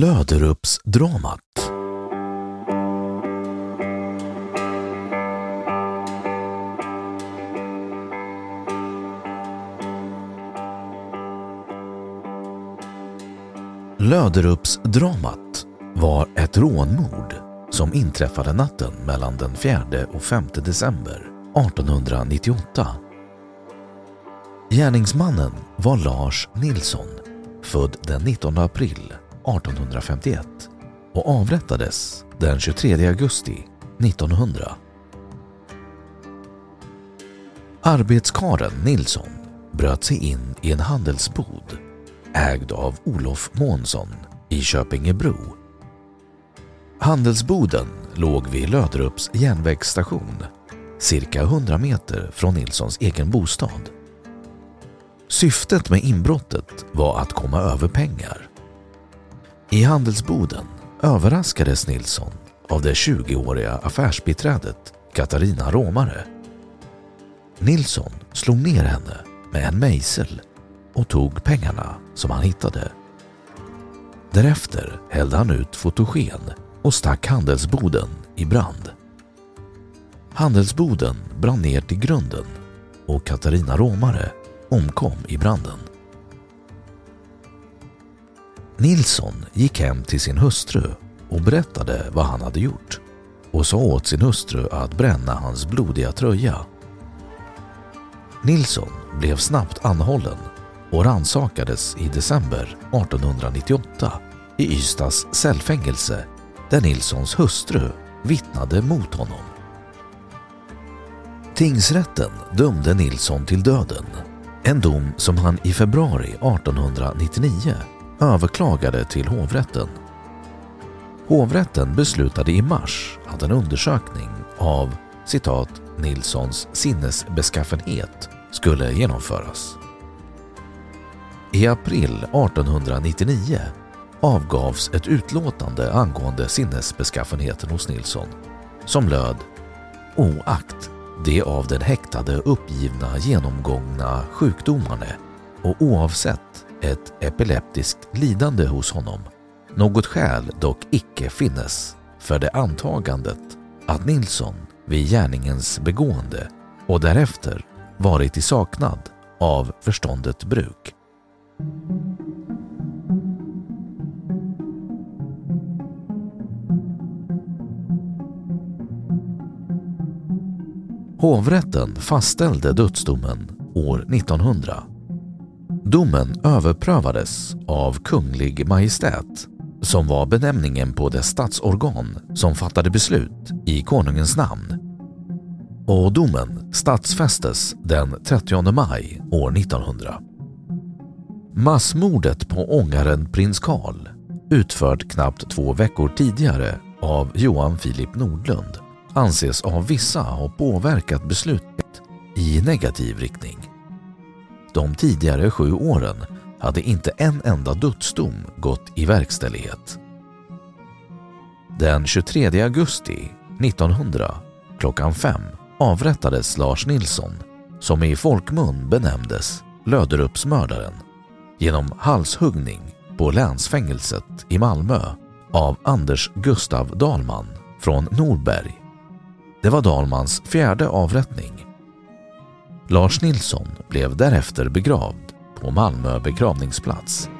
Löderupsdramat Löderupsdramat var ett rånmord som inträffade natten mellan den 4 och 5 december 1898. Gärningsmannen var Lars Nilsson, född den 19 april 1851 och avrättades den 23 augusti 1900. Arbetskaren Nilsson bröt sig in i en handelsbod ägd av Olof Månsson i Köpingebro. Handelsboden låg vid Löderups järnvägsstation cirka 100 meter från Nilssons egen bostad. Syftet med inbrottet var att komma över pengar. I handelsboden överraskades Nilsson av det 20-åriga affärsbiträdet Katarina Romare. Nilsson slog ner henne med en mejsel och tog pengarna som han hittade. Därefter hällde han ut fotogen och stack handelsboden i brand. Handelsboden brann ner till grunden och Katarina Romare omkom i branden. Nilsson gick hem till sin hustru och berättade vad han hade gjort och sa åt sin hustru att bränna hans blodiga tröja. Nilsson blev snabbt anhållen och rannsakades i december 1898 i Ystads cellfängelse där Nilssons hustru vittnade mot honom. Tingsrätten dömde Nilsson till döden, en dom som han i februari 1899 överklagade till hovrätten. Hovrätten beslutade i mars att en undersökning av citat Nilssons sinnesbeskaffenhet skulle genomföras. I april 1899 avgavs ett utlåtande angående sinnesbeskaffenheten hos Nilsson som löd oakt de av den häktade uppgivna genomgångna sjukdomarna och oavsett ett epileptiskt lidande hos honom. Något skäl dock icke finnes för det antagandet att Nilsson vid gärningens begående och därefter varit i saknad av förståndet bruk. Hovrätten fastställde dödsdomen år 1900. Domen överprövades av Kunglig Majestät som var benämningen på det statsorgan som fattade beslut i konungens namn. Och domen statsfästes den 30 maj år 1900. Massmordet på ångaren prins Karl utfört knappt två veckor tidigare av Johan Filip Nordlund, anses av vissa ha påverkat beslutet i negativ riktning. De tidigare sju åren hade inte en enda dödsdom gått i verkställighet. Den 23 augusti 1900 klockan fem avrättades Lars Nilsson som i folkmun benämndes Löderupsmördaren genom halshuggning på länsfängelset i Malmö av Anders Gustav Dalman från Norberg. Det var Dalmans fjärde avrättning. Lars Nilsson blev därefter begravd på Malmö begravningsplats.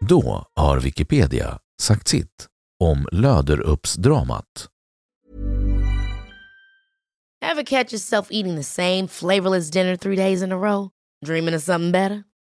Då har Wikipedia sagt sitt om Löderupsdramat. Ever catch yourself eating the same flavorless dinner three days in a row? Dreaming of something better?